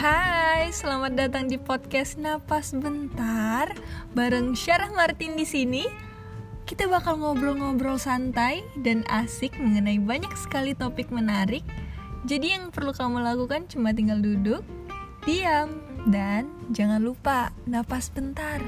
Hai, selamat datang di podcast Napas Bentar bareng Syarah Martin di sini. Kita bakal ngobrol-ngobrol santai dan asik mengenai banyak sekali topik menarik. Jadi yang perlu kamu lakukan cuma tinggal duduk, diam, dan jangan lupa napas bentar.